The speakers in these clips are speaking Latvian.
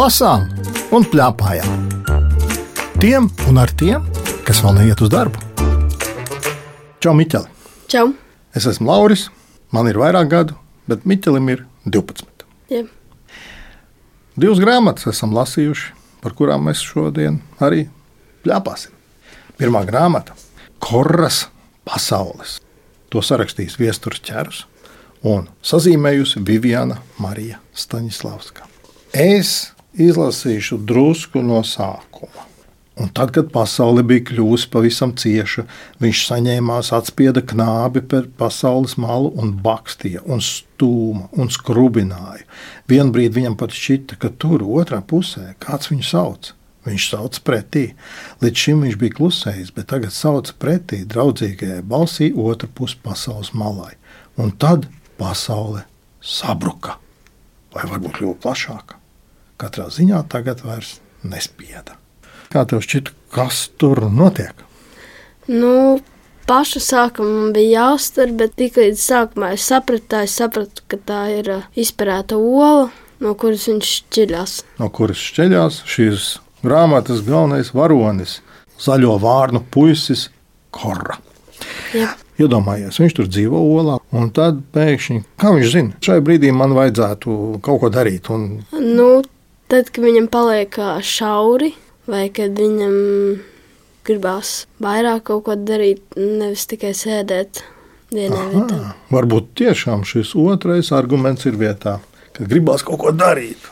lasām un plēpājām. Tiem un ar tiem, kas vēl neiet uz darbu. Čau, Miķeli! Čau! Es esmu Lauris, man ir vairāk gadu, bet Miķelim ir 12. Jā. Divas grāmatas esam lasījuši, par kurām mēs šodien arī plēpāsim. Pirmā grāmata - Korras pasaules. To sarakstījis Viestures ķērus un sazīmējusi Viviana Marija Staņislavska. Es izlasīšu drusku no sākuma. Un tad, kad pasaule bija kļuvusi pavisam cieša, viņš saņēmās atspieda knābi par pasaules malu un bakstīja, un stūma un skrubināja. Vienbrīd viņam pat šķita, ka tur otrā pusē kāds viņu sauc. Viņš sauc pretī. Līdz šim viņš bija klusējis, bet tagad sauc pretī draudzīgajai balsī otru pusi pasaules malai. Un tad pasaule sabruka, vai varbūt kļuva plašāka. Katrā ziņā tagad vairs nespieda. Kā tev šķita, kas tur notiek? Nu, paša sākumā man bija jāuztver, bet tikai sākumā es sapratu, es sapratu, ka tā ir ā, izpērēta ola, no kuras viņš šķiļās. No kuras šķeļās šīs grāmatas galvenais varonis, zaļo vārnu puisis Korra. Jā. Iedomājies, viņš tur dzīvo olā, un tad pēkšņi, kā viņš zina, šai brīdī man vajadzētu kaut ko darīt. Un Nu, tad, kad viņam paliek šauri, vai kad viņam gribās vairāk kaut ko darīt, nevis tikai sēdēt vienā vietā. Aha, varbūt tiešām šis otrais arguments ir vietā, kad gribās kaut ko darīt.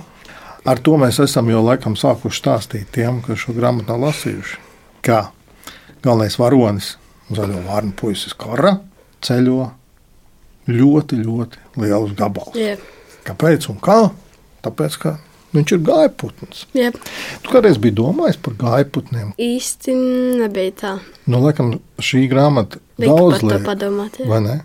Ar to mēs esam jau laikam sākuši stāstīt tiem, kas šo grāmatu nav lasījuši. Kā galvenais varonis, zaļo vārnu puisis Kara, ceļo ļoti, ļoti lielus gabalus. Jā, Kāpēc un kā? Tāpēc, ka viņš ir gaiputns. jā. Tu kādreiz biji domājis par gaiputniem? īsti nebija tā. Nu, laikam, šī grāmata Bija daudz liek, padomāt. Jā. vai ne?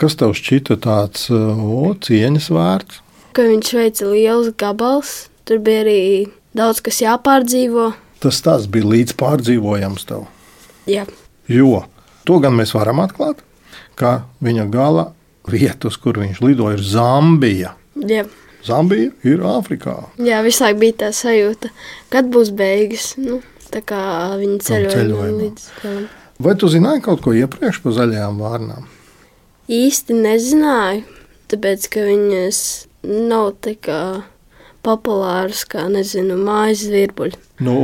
Kas tev šķita tāds o, cieņas vērts? Ka viņš veica liels gabals, tur bija arī daudz kas jāpārdzīvo. Tas tas bija līdz pārdzīvojams tev. Jā, Jo to gan mēs varam atklāt, ka viņa gala vieta, uz kur viņš lidoja, ir Zambija. jā. Zambija ir Āfrikā. jā visu laiku bija tā sajūta, kad būs beigas. Nu, tā kā viņi ceļoja ceļojumā. līdz galam. Vai tu zināji kaut ko iepriekš par zaļajām vārnām? Īsti nezināju, tāpēc ka viņas nav tik populāras kā, nezinu, mājas zvirbuļi. Nu,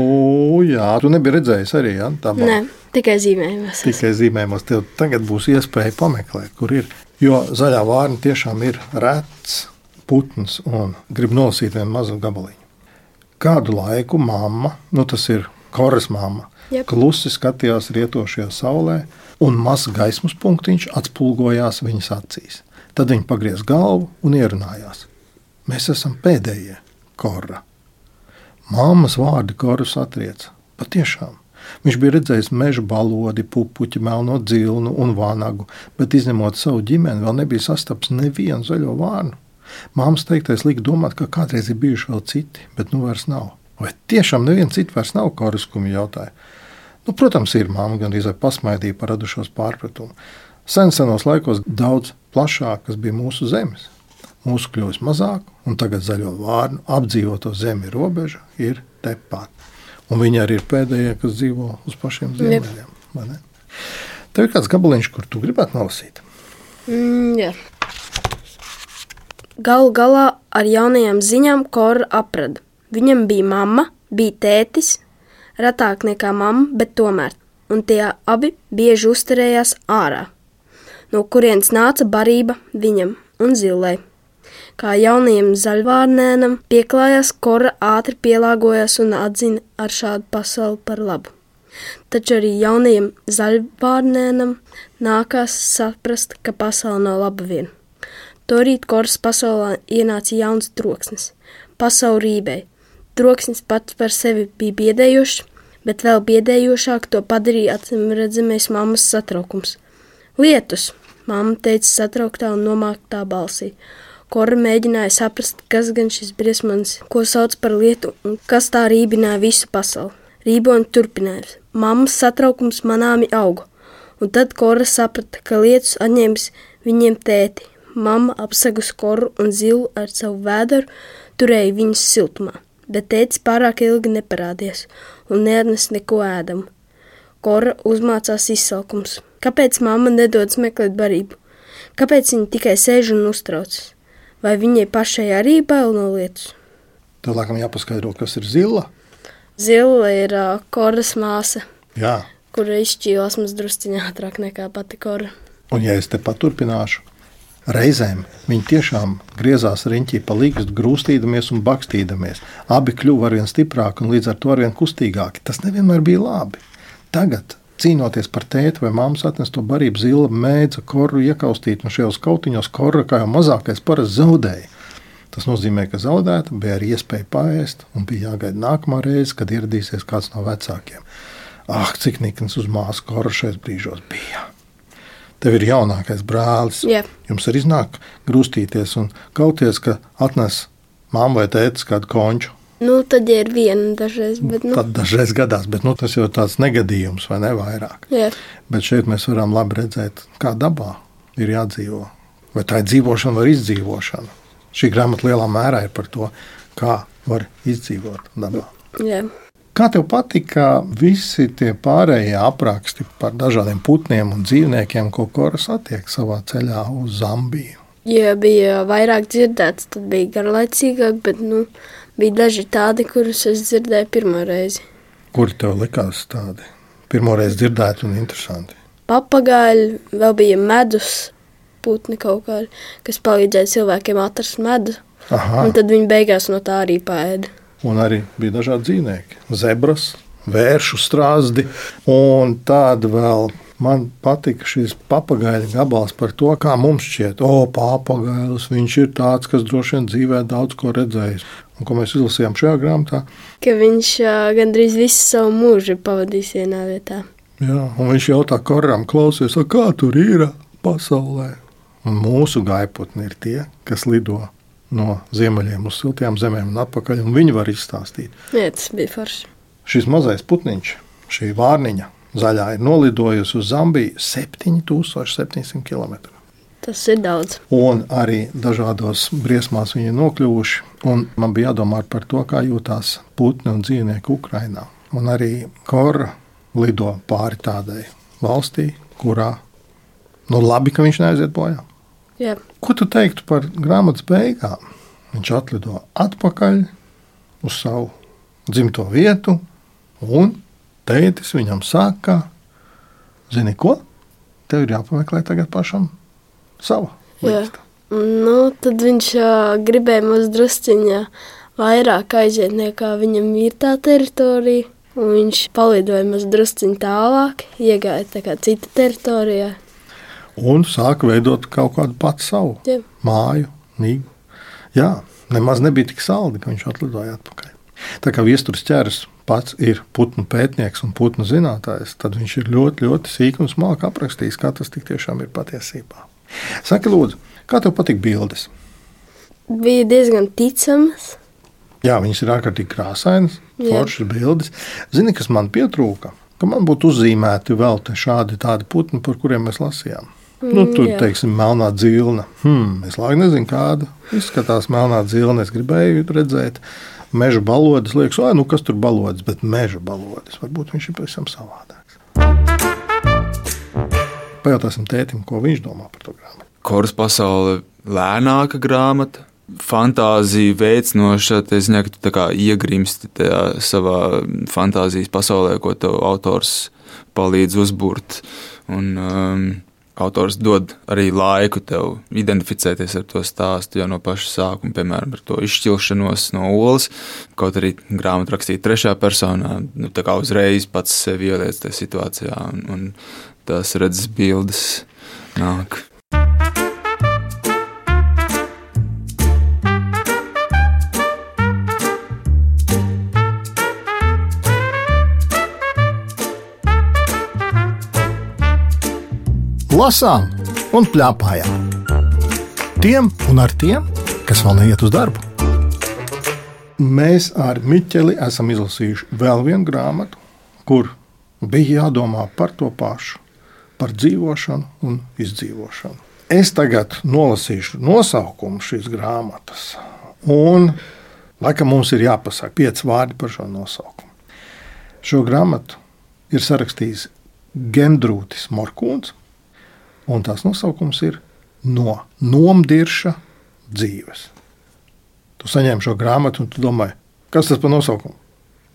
jā, tu nebija redzējis arī ja? tā Nē, tikai zīmējumos. Tikai zīmējumos, tev tagad būs iespēja pameklēt, kur ir. Jo zaļā vārna tiešām ir rets putns un grib nolasīt vienu mazu gabaliņu. Kādu laiku mamma, nu tas ir koras mamma, Jep. klusi skatījās rietošajā saulē, un mazs gaismas punktiņš atspulgojās viņas acīs. Tad viņa pagriez galvu un ierunājās. Mēs esam pēdējie, Korra. Māmas vārdi Korus atrieca. Patiešām. Viņš bija redzējis meža balodi, pupuķi, melno dzilnu un vānagu, bet izņemot savu ģimeni, vēl nebija sastaps nevienu zaļo vārnu. Māmas teiktais lika domāt, ka kādreiz ir bijuši vēl citi, bet nu vairs nav. Vai tiešām neviens cits vairs nav, kā Ruskumi jautāja? Nu, protams, ir māma gan arī pasmaidīja par radušos pārpratumu. Sen senos laikos daudz plašākas bija mūsu zemes. Mūsu kļūst mazāk, un tagad zaļo vārnu apdzīvoto zemi robeža ir tepat. Un viņi arī ir pēdējie, kas dzīvo uz pašiem ziemeļiem. Tev ir kāds gabaliņš, kur tu gribētu nolasīt? Mm, jā. Galu galā ar jaunajām ziņām Kora aprada. Viņam bija mamma, bija tētis, retāk nekā mamma, bet tomēr, un tie abi bieži uzturējās ārā, no kurienes nāca barība viņam un zilai. Kā jaunajam zaļvārnēnam pieklājās, Kora ātri pielāgojās un atzina ar šādu pasauli par labu. Taču arī jaunajam zaļvārnēnam nākās saprast, ka pasaule nav laba viena. Torīt koras pasaulē ienāca jauns troksnis. Pasaule rībēja. Troksnis pats par sevi bija biedējošs, bet vēl biedējošāk to padarīja acīmredzamais mammas satraukums. Lietus, mamma teica satrauktā un nomāktā balsī. Kora mēģināja saprast, kas gan šis briesmonis, ko sauc par lietu, un kas tā rībināja visu pasauli. Rīboni turpinājās. Mammas satraukums manāmi auga, un tad Kora saprata, ka lietus atņēmis viņiem tēti. Mamma apsegus koru un zilu ar savu vēderu turēja viņus siltumā. bet tētis pārāk ilgi neparādījās un neatnes neko ēdamu. Kora uzmācās izsalkums. Kāpēc mamma nedodas meklēt barību? Kāpēc viņa tikai sēž un uztraucas? Vai viņai pašai arī bail no lietas? Tev laikam jāpaskaidro, kas ir zila. Zila ir uh, koras māsa, Jā, kura izšķīlās mums drusciņā ātrāk nekā pati kora. un ja es te paturpināšu, reizēm viņi tiešām griezās riņķī pa līgstu, grūstīdamies un bakstīdamies. Abi kļuva arvien stiprāki un līdz ar to arvien kustīgāki. Tas nevienmēr bija labi. Tagad, cīnoties par tēti vai māmas atnesto barību, zila mēdza koru iekaustīt, un šajos kautiņos korra kā jau mazākais parasti zaudēja. Tas nozīmē, ka zaudēta bija arī iespēja paēst, un bija jāgaida nākamā reize, kad ieradīsies kāds no vecākiem. Ah, cik nikns uz māsu korra šajos brīžos bija! Tev ir jaunākais brālis. Jā. Jums arī iznāk grūstīties un kauties, ka atnes mamma vai tētis kādu konču. Nu, tad ir viena dažreiz, bet nu, Tad dažreiz gadās, bet nu, tas jau ir tāds negadījums, vai ne vairāk. jā. Bet šeit mēs varam labi redzēt, kā dabā ir jādzīvo. Vai tā ir dzīvošana vai izdzīvošana. Šī grāmata lielā mērā ir par to, kā var izdzīvot dabā. jā. Kā tev patika visi tie pārējie apraksti par dažādiem putniem un dzīvniekiem, ko Koras attiek savā ceļā uz Zambiju? Ja bija vairāk dzirdēts, tad bija garlaicīgāk, bet nu, bija daži tādi, kurus es dzirdēju pirmo reizi. Kuri tev likās tādi pirmoreiz dzirdēti un interesanti? Papagaļi, vēl bija medus putni kaut kādi, kas palīdzēja cilvēkiem atrast medu. Aha, Un tad viņi beigās no tā arī pēda. Un arī bija dažādi dzīvnieki. Zebras, vēršu strāzdi un tāda vēl. Man patika šis papagaļa gabals par to, kā mums šķiet, o, papagailis. Viņš ir tāds, kas droši vien dzīvē daudz ko redzējis. Un ko mēs izlasījām šajā grāmatā, Ka viņš uh, gandrīz visu savu mūžu ir pavadījis vienā vietā. Jā, un viņš jautā koram, klausies, "A, kā tur ir pasaulē. Un mūsu gaiputni ir tie, kas lido no ziemeļiem uz siltajām zemēm un atpakaļ, un viņi var izstāstīt. Jā, tas bija forši. Šis mazais putniņš, šī vārniņa zaļā, ir nolidojusi uz Zambiju 7700 km. Tas ir daudz. Un arī dažādos briesmās viņi ir nokļuvuši. Man bija jādomā par to, kā jūtas putni un dzīvnieki Ukrajinā. Un arī Kora lido pāri tādai valstī, kurā nu, labi, ka viņš neaiziet bojā. Jā, Ko tu teiktu par grāmatas beigām? Viņš atlido atpakaļ uz savu dzimto vietu, un tētis viņam saka, zini ko? Tev ir jāpameklē tagad pašam sava lieta. nu, tad viņš uh, gribēja mums drusciņā vairāk aiziet nekā viņam ir tā teritorija. Un viņš palidoja mums drusciņā tālāk, iegāja tā kā cita teritorijā. Un sāka veidot kaut kādu pats savu Jā. māju, nīgu. Jā, nemaz nebija tik saldi, ka viņš atlidoja atpakaļ. Tā kā viestures ķērs pats ir putnu pētnieks un putnu zinātājs, tad viņš ir ļoti, ļoti sīk un smalki aprakstījis, kā tas tiešām ir patiesībā. Saki, lūdzu, kā tev patīk bildes? Bija diezgan ticams. Jā, viņas ir ārkārtīgi krāsainas, foršas bildes. Zini, kas man pietrūka? Ka man būtu uzzīmēti vēl šādi tādi putni, par kuriem mēs lasījām. Nu, Mm, tur, jā. teiksim, melnā dzīvna. Hmm, es labi nezinu, kāda izskatās melnā dzīvna. Es gribēju redzēt meža balodus. Liekas, ah, nu kas tur balodas, bet meža balodus. Varbūt viņš ir pavisam savādāks. Pajautāsim tētim, ko viņš domā par to grāmatu. Koras pasaule lēnāka grāmata. Fantāzija veicinoša, tā ziņā, ka tu kā iegrimsti tajā savā fantāzijas pasaulē, ko tev autors palīdz uzbūrt. Un, um, autors dod arī laiku tev identificēties ar to stāstu jau no paša sākuma, piemēram, ar to izšķilšanos no olas. Kaut arī grāmatā rakstīja trešā personā, nu, tā kā uzreiz pats sevi ieliec tajā situācijā, un, un tās redzes bildes nāk. Lasām un plēpājām. Tiem un ar tiem, kas vēl neiet uz darbu. Mēs ar Miķeli esam izlasījuši vēl vienu grāmatu, kur bija jādomā par to pašu, par dzīvošanu un izdzīvošanu. Es tagad nolasīšu nosaukumu šīs grāmatas, un Laikam mums ir jāpasaka pieci vārdi par šo nosaukumu. Šo grāmatu ir sarakstījis Gendrūtis Morkūns, un tās nosaukums ir No nomdirša dzīves. Tu saņēmi šo grāmatu, un tu domā, kas tas par nosaukumu?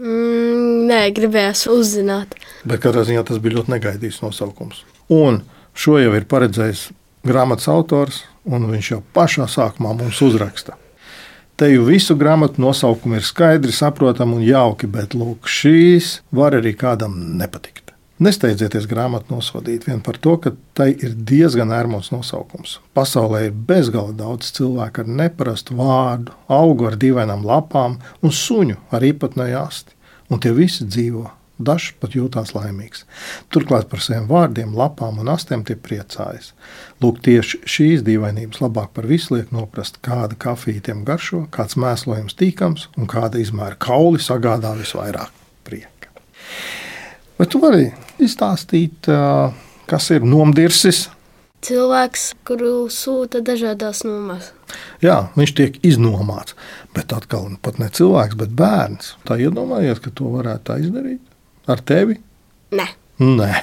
Mm, nē, gribējās uzzināt. Bet katrā ziņā tas bija ļoti negaidīts nosaukums. Un šo jau ir paredzējis grāmatas autors, un viņš jau pašā sākumā mums uzraksta. Te jau visu grāmatu nosaukumu ir skaidri, saprotami un jauki, bet lūk, šīs var arī kādam nepatikt. Nesteidzieties grāmatu nosodīt vien par to, ka tai ir diezgan ērmons nosaukums. Pasaulē ir bezgalīgi daudz cilvēku ar neparastu vārdu, augu ar dīvainām lapām un suņu ar īpatnēju asti. Un tie visi dzīvo. Dažs pat jūtās laimīgs. Turklāt par saviem vārdiem, lapām un astēm tie priecājas. Lūk, tieši šīs dīvainības labāk par visu liek noprast, kāda kafija tiem garšo, kāds mēslojums tīkams un kāda izmēra kauli sagādā visvairāk prieka. Bet tu vari izstāstīt, kas ir nomdirsis? Cilvēks, kuru sūta dažādās nomās. Jā, viņš tiek iznomāts. Bet atkal pat ne cilvēks, bet bērns. Tā iedomājies, ka to varētu tā izdarīt ar tevi? Nē. Nē,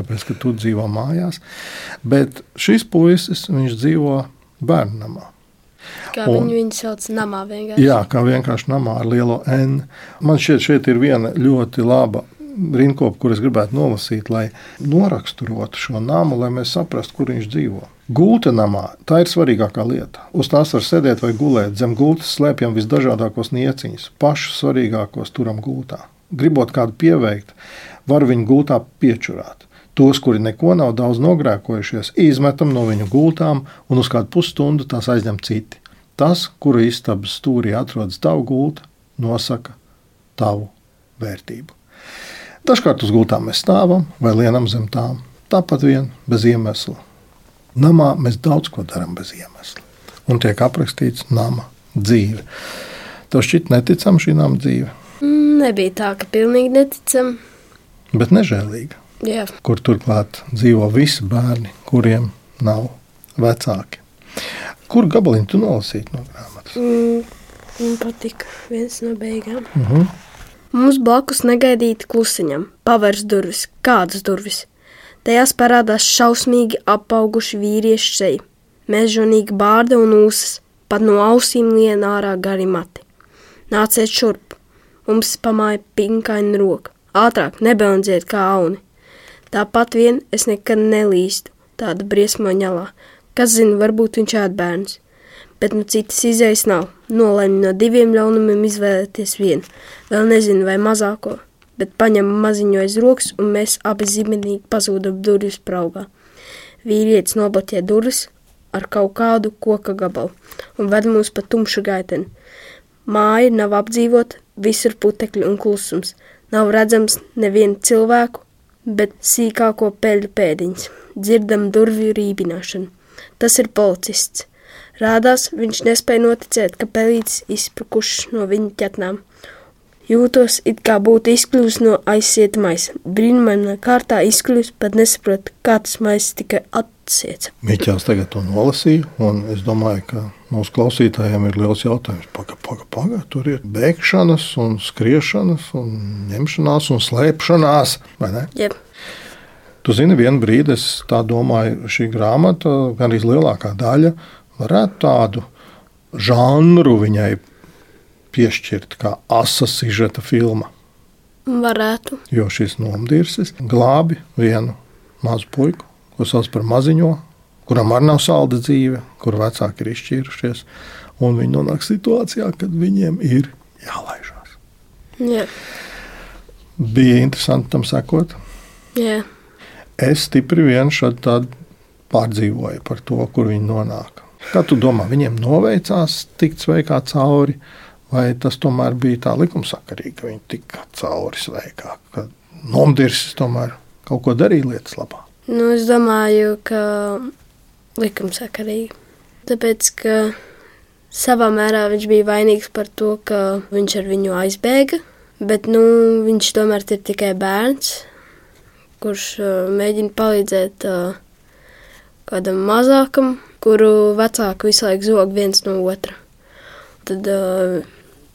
tāpēc, ka tu dzīvo mājās. Bet šis puisis, viņš dzīvo bērnu namā. Kā un, viņu, viņu sauc namā vienkārši. Jā, kā vienkārši namā ar lielo N. Man šķiet, šeit ir viena ļoti laba rindkopu, kur es gribētu nolasīt, lai noraksturotu šo namu, lai mēs saprastu, kur viņš dzīvo. Gulta namā tā ir svarīgākā lieta. Uz tās var sēdēt vai gulēt. Zem gultas slēpjam visdažādākos nieciņus, pašus svarīgākos turam gultā. Gribot kādu pieveikt, var viņu gultā piečurāt. Tos, kuri neko nav daudz nogrēkojušies, izmetam no viņu gultām un uz kādu pusstundu tās aizņem citi. Tas, kuru istabas stūrī atrodas tavu gultu, nosaka tavu vērtību. Dažkārt uz gultām mēs stāvam vai lienam zem tām, tāpat vien bez iemesla. Namā mēs daudz ko darām bez iemesla. Un tiek aprakstīts nama dzīve. Tev šķiet neticama šī nama dzīve? Mm, nebija tā, ka pilnīgi neticama. Bet nežēlīga. Jā. Kur turklāt dzīvo visi bērni, kuriem nav vecāki. Kur gabaliņu tu nolasīji no grāmatas? Mm, man patika viens no beigām. Uh mhm. -huh. Mums blakus negaidīti klusiņam, pavērs durvis, kādas durvis. Tajās parādās šausmīgi apauguši vīriešu seji, mežonīgi bārda un ūsas, pat no ausīm lien ārā gari mati. Nāciet šurp, mums pamāja pinkaina roka, ātrāk nebeldziet kā auni. Tāpat vien es nekad nelīstu tāda briesmoņalā, kas zina, varbūt viņš ēdbērns bet nu citas izējas nav. Nolēmu no diviem ļaunumiem izvēlēties vienu. Vēl nezinu, vai mazāko, bet paņem maziņo aiz rokas, un mēs abi zibenīgi pazūdam durvis praugā. Vīrietis nobloķē durvis ar kaut kādu koka gabalu un ved mūs pa tumšu gaiteni. Māja nav apdzīvota, visur putekļi un klusums. Nav redzams nevienu cilvēku, bet sīkāko peļu pēdiņas. Dzirdam durvju rībināšanu. Tas ir policists. Rādās, viņš nespēja noticēt, ka pelītis izsprukušas no viņa ķetnām. Jūtos, it kā būtu izkļuvis no aizsieta maisa. Brīnumainā kārtā izkļuvis, pat nesaprot, kā tas maisa tikai atsiets. Miķels tagad to nolasīja, un es domāju, ka mūsu klausītājiem ir liels jautājums. Pagaid, pagaid, pagaid, tur ir bēgšanas, un skriešanas, un ņemšanās un slēpšanās, vai ne? Jeb. Tu zini, vienu brīdi es tā domāju, šī grāmata, gan arī lielākā daļa, varētu tādu žanru viņai piešķirt, kā asa sižeta filma. Varētu. Jo šis nomdirsis glābi vienu mazu puiku, ko sauc par maziņo, kuram arī nav salda dzīve, kur vecāki ir izšķīrušies. Un viņi nonāk situācijā, kad viņiem ir jālaižās. Jā. Bija interesanti tam sekot. Jā. Es stipri vien šādi pārdzīvoju par to, kur viņi nonāk. Kā tu domā, viņiem noveicās tikt sveikā cauri, vai tas tomēr bija tā likumsakarīgi, ka viņi tika cauri sveikā, ka nomdirsis tomēr kaut ko darīja lietas labā? Nu, es domāju, ka likumsakarīgi. Tāpēc, ka savā mērā viņš bija vainīgs par to, ka viņš ar viņu aizbēga, bet nu, viņš tomēr ir tikai bērns, kurš uh, mēģina palīdzēt uh, kādam mazākam, kuru vecāki visu laiku zog viens no otra. Tad uh,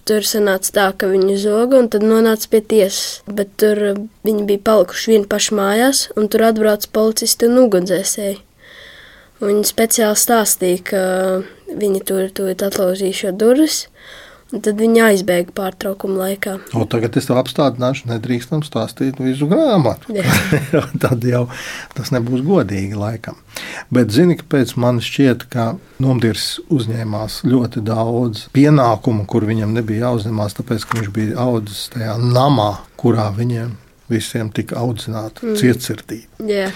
tur sanāca tā, ka viņi zoga un tad nonāca pie tiesas. Bet tur viņi bija palikuši vieni paši mājās, un tur atbrauca policisti un ugunsdzēsēji. Viņi speciāli stāstīja, ka viņi tur ir atlauzījuši durvis, Un tad viņi aizbēga pārtraukuma laikā. O, tagad es tev apstādināšu, nedrīkstam stāstīt visu grāmatu. tad jau tas nebūs godīgi laikam. Bet zini, kāpēc man šķiet, ka Nomdirs uzņēmās ļoti daudz pienākumu, kur viņam nebija jāuzņemās, tāpēc, ka viņš bija audzis tajā namā, kurā viņiem visiem tika audzināta mm. cietsirdība. Yeah.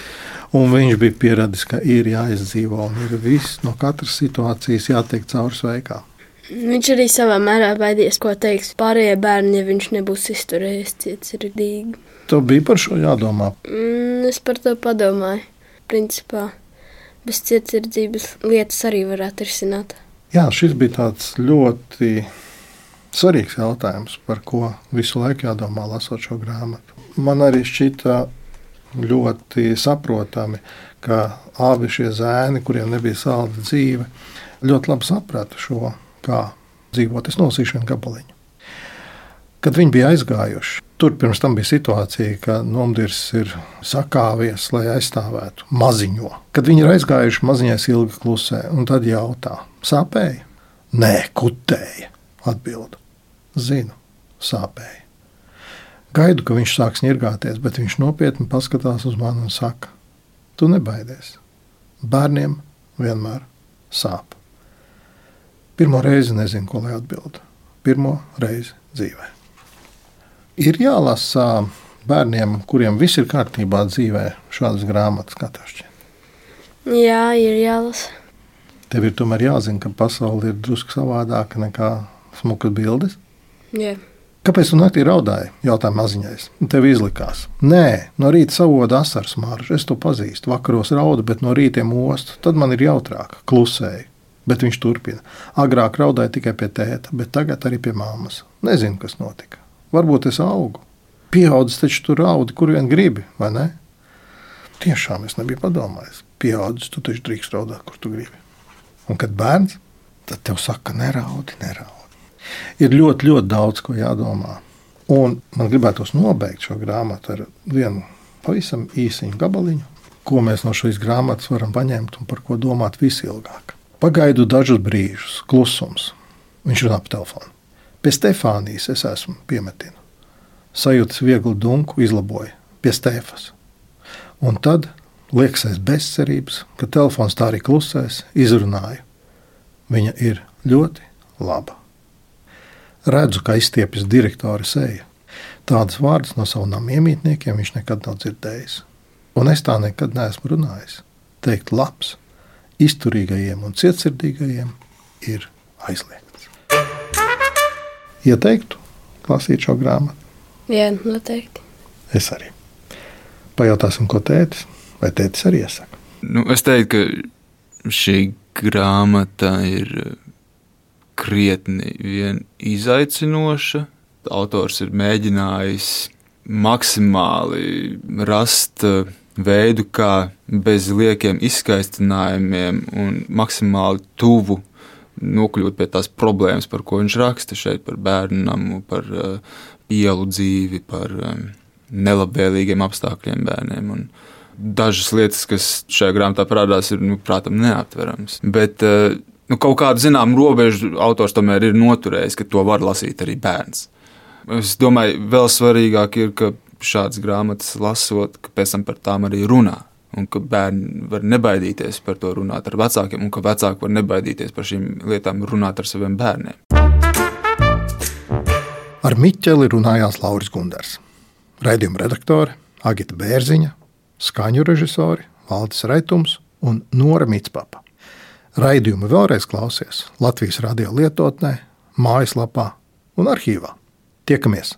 Un viņš bija pieradis, ka ir jāizdzīvo un ir viss no katras situācijas jātiek cauri sveikā. Viņš arī savā mērā baidījās, ko teiks pārējie bērni, ja viņš nebūs izturējis cietsirdīgi. Tev bija par šo jādomā? Mm, es par to padomāju. Principā bez cietsirdības lietas arī varētu risināt. Jā, šis bija tāds ļoti svarīgs jautājums, par ko visu laiku jādomā, lasot šo grāmatu. Man arī šķita ļoti saprotami, ka abi šie zēni, kuriem nebija salda dzīve, ļoti labi saprata šo kā dzīvot. Es nolasīšu vienu gabaliņu. Kad viņi bija aizgājuši, tur pirms tam bija situācija, ka Nomdirs ir sakāvies, lai aizstāvētu maziņo. Kad viņi ir aizgājuši, maziņais ilgi klusē, un tad jautā, sāpēja? Nē, kutēja. Atbildu. Zinu, sāpēja. Gaidu, ka viņš sāks ņirgāties, bet viņš nopietni paskatās uz mani un saka: Tu nebaidies. Bērniem vienmēr sāp. Pirmo reizi nezinu, ko lai atbildētu. Pirmo reizi dzīvē. Ir jālasa bērniem, kuriem viss ir kārtībā dzīvē, šādas grāmatas šķiet. Jā, ir jālasa. Tev ir tomēr jāzina, ka pasaule ir drusku savādāka nekā smukas bildes. Jā. Kāpēc tu naktī raudāji? jautāja maziņais. Tev izlikās. Nē, no rīta savoda asaras maržu. Es to pazīstu. Vakaros raudu, bet no rīta ostu. Tad man ir jautrāk, klusēji. Bet viņš turpina. Agrāk raudāja tikai pie tēta, bet tagad arī pie māmas. Nezinu, kas notika. Varbūt es augu. Pieaudzis taču tur raudi, kur vien gribi, vai ne? Tiešām es nebiju padomājis. Pieaudzis, tu taču drīkst raudāt, kur tu gribi. Un kad bērns, tad tev saka, neraudi, neraudi. Ir ļoti, ļoti daudz ko jādomā. Un man gribētos nobeigt šo grāmatu ar vienu pavisam īsiņu gabaliņu, ko mēs no šīs grāmatas varam paņemt un par ko domāt visilgāk. Pagaidu dažus brīžus, klusums. Viņš runā pa telefonu. Pie Stefānijas es esmu piemetinu. Sajūtas viegli dunku izlaboja pie Stefas. Un tad, liekas aiz bezcerības, ka telefons tā arī klusēs, izrunāju. Viņa ir ļoti laba. Redzu, kā izstiepjas direktora seja. Tādas vārdas no savām iemītniekiem viņš nekad nav dzirdējis. Un es tā nekad neesmu runājis. Teikt, labs, izturīgajiem un cietsirdīgajiem ir aizliegts. Ieteiktu lasīt šo grāmatu? Jā, noteikti. Es arī. Pajautāsim, ko tētis vai tētis arī iesaka. Nu, es teiktu, ka šī grāmata ir krietni vien izaicinoša. Autors ir mēģinājis maksimāli rast uh, veidu, kā bez liekiem izskaistinājumiem un maksimāli tuvu nokļūt pie tās problēmas, par ko viņš raksta šeit, par bērnu par uh, ielu dzīvi, par um, nelabvēlīgiem apstākļiem bērniem. Un dažas lietas, kas šajā grāmatā parādās, ir, nu, prātam, neaptveramas. Bet uh, nu, kaut kādu zināmu robežu autors tomēr ir noturējis, ka to var lasīt arī bērns. Es domāju, vēl svarīgāk ir, ka šādas grāmatas lasot, ka pēc tam par tām arī runā. Un ka bērni var nebaidīties par to runāt ar vecākiem, un ka vecāki var nebaidīties par šīm lietām runāt ar saviem bērniem. Ar Miķeli runājās Lauris Gunders, raidījuma redaktore Agita Bērziņa, skaņu režisori Valdis Raitums un Nora Mitspapa. Raidījumu vēlreiz klausies Latvijas radio lietotnē, mājaslapā un arhīvā. Tiekamies!